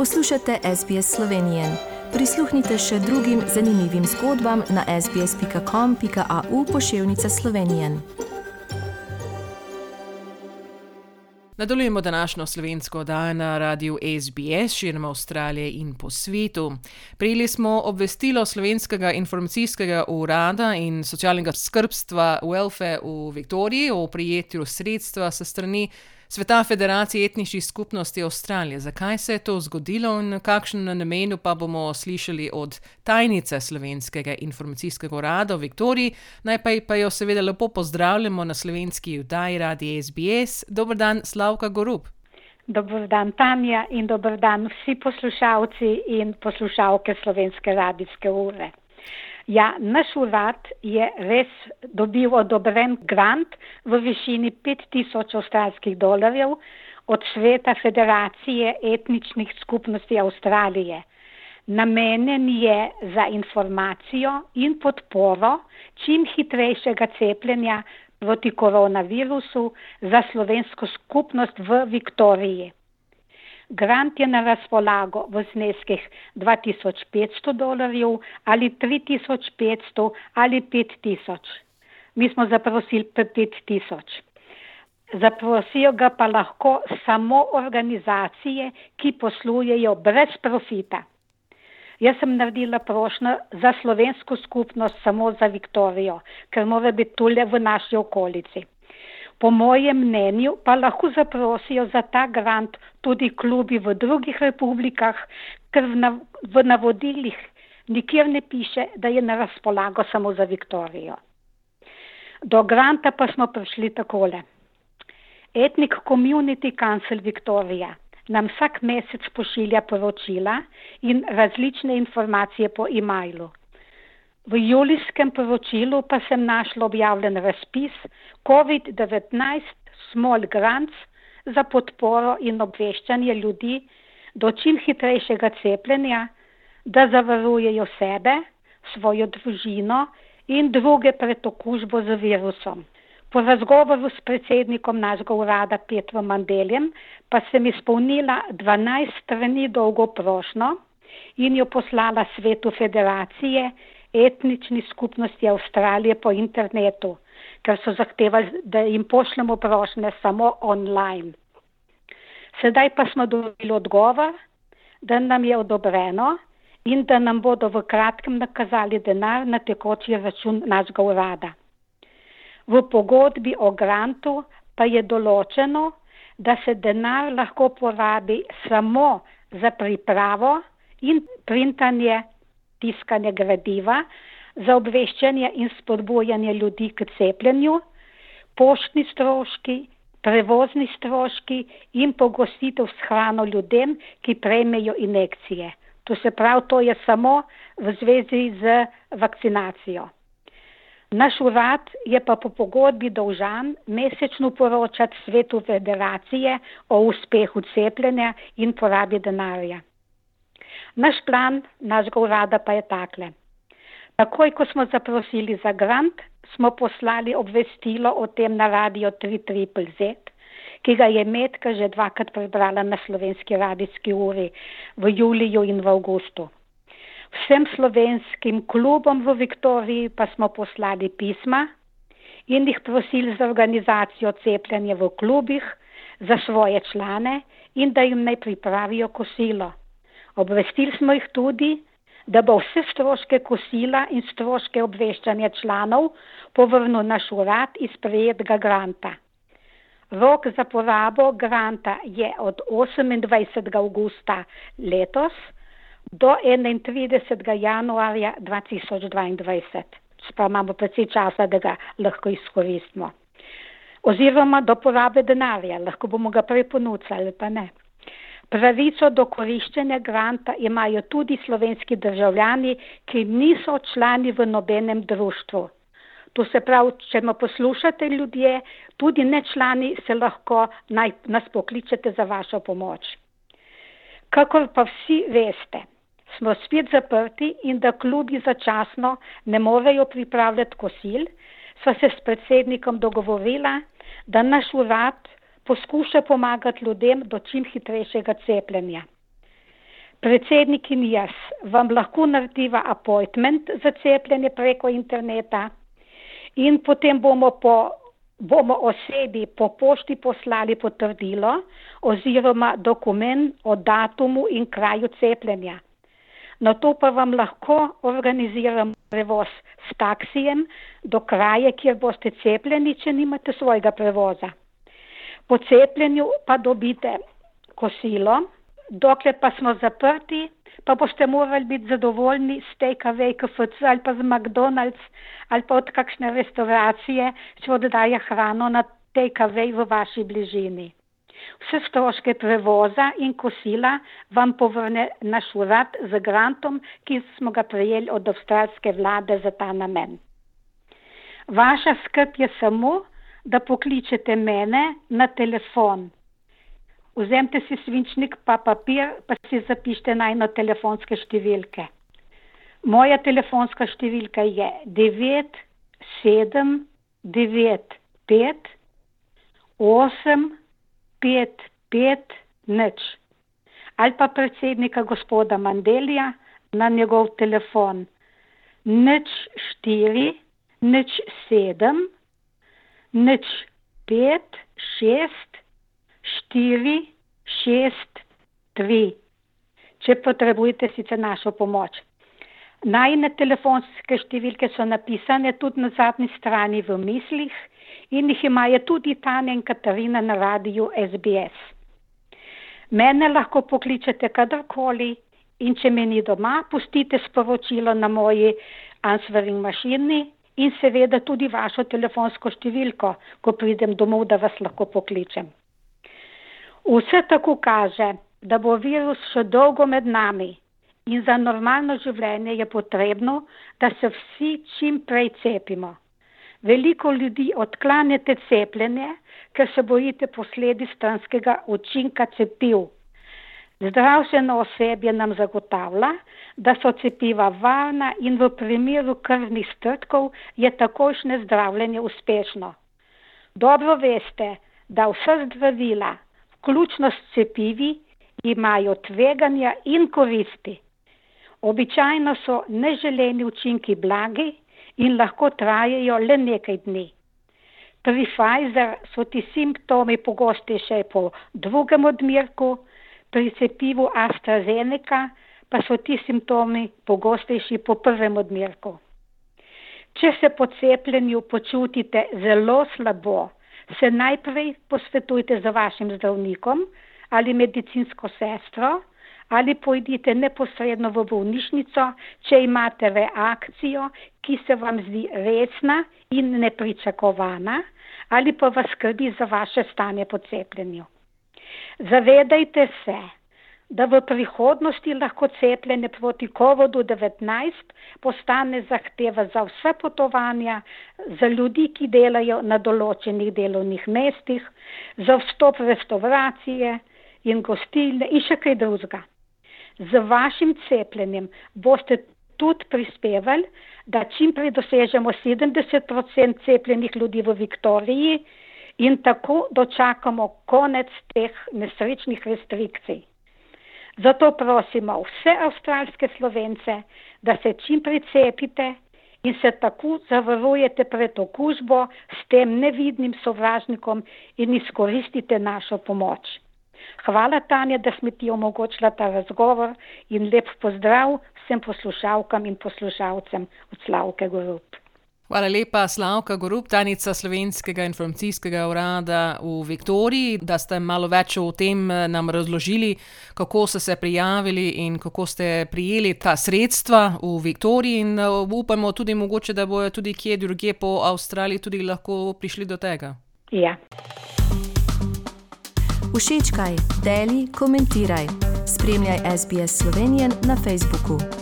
Poslušate SBS Slovenije. Prisluhnite še drugim zanimivim zgodbam na sbsp.com.au pošiljka Slovenije. Nadaljujemo današnjo slovensko oddajo na radiju SBS širom Avstralije in po svetu. Prijeli smo obvestilo Slovenskega informacijskega urada in socialnega skrbstva Welfare v Viktoriji o prijetju sredstva se strani Sveta Federacije etničnih skupnosti Avstralije. Zakaj se je to zgodilo in kakšen namen pa bomo slišali od tajnice Slovenskega informacijskega urada v Viktoriji. Najprej pa jo seveda lepo pozdravljamo na slovenski vdaji radi SBS. Dobr dan, Slavka Gorub. Dobr dan, Tanja, in dobr dan vsi poslušalci in poslušalke slovenske radijske ure. Ja, naš urad je res dobil odobren grant v višini 5000 avstralskih dolarjev od Sveta Federacije etničnih skupnosti Avstralije. Namenjen je za informacijo in podporo čim hitrejšega cepljenja proti koronavirusu za slovensko skupnost v Viktoriji. Grant je na razpolago v zneskih 2500 dolarjev ali 3500 ali 5000. Mi smo zaprosili 5000. Zaprosijo ga pa lahko samo organizacije, ki poslujejo brez profita. Jaz sem naredila prošnjo za slovensko skupnost samo za Viktorijo, ker mora biti tule v naši okolici. Po mojem mnenju pa lahko zaprosijo za ta grant tudi klubi v drugih republikah, ker v, nav v navodilih nikjer ne piše, da je na razpolago samo za Viktorijo. Do granta pa smo prišli takole. Ethnic Community Council Victoria nam vsak mesec pošilja poročila in različne informacije po e-mailu. V julijskem poročilu pa sem našla objavljen razpis COVID-19 Small Grants za podporo in obveščanje ljudi do čim hitrejšega cepljenja, da zavarujejo sebe, svojo družino in druge pred okužbo z virusom. Po razgovoru s predsednikom našega urada Petrom Mandeljem pa sem izpolnila 12 strani dolgo prošno in jo poslala svetu federacije etnični skupnosti Avstralije po internetu, ker so zahtevali, da jim pošljemo prošnje samo online. Sedaj pa smo dobili odgovor, da nam je odobreno in da nam bodo v kratkem nakazali denar na tekoči račun našega urada. V pogodbi o grantu pa je določeno, da se denar lahko porabi samo za pripravo in printanje tiskanje gradiva, za obveščanje in spodbujanje ljudi k cepljenju, poštni stroški, prevozni stroški in pogostitev s hrano ljudem, ki prejmejo injekcije. To se pravi, to je samo v zvezi z vakcinacijo. Naš urad je pa po pogodbi dolžan mesečno poročati svetu federacije o uspehu cepljenja in porabi denarja. Naš plan našega urada pa je takle. Takoj, ko smo zaprosili za grant, smo poslali obvestilo o tem na radio 3.3.z, ki ga je Metka že dvakrat prebrala na slovenski radijski uri v juliju in v avgustu. Vsem slovenskim klubom v Viktoriji pa smo poslali pisma in jih prosili za organizacijo cepljenja v klubih za svoje člane in da jim naj pripravijo kosilo. Obvestili smo jih tudi, da bo vse stroške kosila in stroške obveščanja članov povrnil naš urad iz prejetega granta. Rok za porabo granta je od 28. augusta letos do 31. januarja 2022. Pa imamo precej časa, da ga lahko izkoristimo. Oziroma do porabe denarja, lahko bomo ga prej ponudili, pa ne. Pravico do koriščenja granta imajo tudi slovenski državljani, ki niso člani v nobenem društvu. To se pravi, če me poslušate ljudje, tudi ne člani se lahko naj, nas pokličete za vašo pomoč. Kakor pa vsi veste, smo spet zaprti in da klubi začasno ne morejo pripravljati kosil, sva se s predsednikom dogovorila, da naš urad poskuša pomagati ljudem do čim hitrejšega cepljenja. predsednik in jaz vam lahko narediva appointment za cepljenje preko interneta in potem bomo, po, bomo osebi po pošti poslali potrdilo oziroma dokument o datumu in kraju cepljenja. Na to pa vam lahko organiziramo prevoz s taksijem do kraja, kjer boste cepljeni, če nimate svojega prevoza. Po cepljenju pa dobite kosilo, dokler pa smo zaprti, pa boste morali biti zadovoljni s TKV, KFC ali pa z McDonald's ali pa od kakšne restauracije, če oddaja hrano na TKV v vaši bližini. Vse stroške prevoza in kosila vam povrne naš urad z grantom, ki smo ga prejeli od avstralske vlade za ta namen. Vaša skrb je samo, da pokličete mene na telefon Vzemite si svinčnik pa papir, pa si zapišite najno telefonske številke. Moja telefonska številka je 9, 7, 9, 5, 8, 5, 5, nič. Ali pa predsednika gospoda Mandelija na njegov telefon nič 4, nič 7, nič 5, 6, štiri, šest, tri. Če potrebujete sicer našo pomoč. Najne telefonske številke so napisane tudi na zadnji strani v mislih in jih imajo tudi Tanja in Katarina na radiju SBS. Mene lahko pokličete kadarkoli in če me ni doma, pustite sporočilo na moji answering mašini in seveda tudi vašo telefonsko številko, ko pridem domov, da vas lahko pokličem. Vse tako kaže, da bo virus še dolgo med nami in za normalno življenje je potrebno, da se vsi čim prej cepimo. Veliko ljudi odklanjate cepljenje, ker se bojite posledic stranskega učinka cepiv. Zdravstveno osebje nam zagotavlja, da so cepiva varna in v primeru krvnih strtkov je takošne zdravljenje uspešno. Dobro veste, da vsa zdravila, vključno s cepivi, imajo tveganja in koristi. Običajno so neželeni učinki blagi in lahko trajajo le nekaj dni. Pri Pfizer so ti simptomi pogostejše po drugem odmerku, pri cepivu AstraZeneca pa so ti simptomi pogostejši po prvem odmerku. Če se po cepljenju počutite zelo slabo, se najprej posvetujte z vašim zdravnikom ali medicinsko sestro ali pojdite neposredno v bolnišnico, če imate reakcijo, ki se vam zdi resna in nepričakovana ali pa vas skrbi za vaše stanje po cepljenju. Zavedajte se, da v prihodnosti lahko cepljenje proti COVID-19 postane zahteva za vse potovanja, za ljudi, ki delajo na določenih delovnih mestih, za vstop v restauracije in gostilne in še kaj drugega. Z vašim cepljenjem boste tudi prispevali, da čim prej dosežemo 70% cepljenih ljudi v Viktoriji in tako dočakamo konec teh nesrečnih restrikcij. Zato prosimo vse avstralske slovence, da se čim prej cepite in se tako zavarujete pred okužbo s tem nevidnim sovražnikom in izkoristite našo pomoč. Hvala, Tanja, da smo ti omogočila ta razgovor in lep pozdrav vsem poslušalkam in poslušalcem od Slavke Gorup. Hvala lepa, Slavka Gorub, tajnica slovenskega informacijskega urada v Viktoriji, da ste malo več o tem eh, nam razložili, kako ste se prijavili in kako ste prijeli ta sredstva v Viktoriji. In eh, upamo tudi, mogoče, da bojo tudi kje drugje po Avstraliji tudi lahko prišli do tega. Ja. Všečkaj, deli, komentiraj. Spremljaj SBS Slovenijo na Facebooku.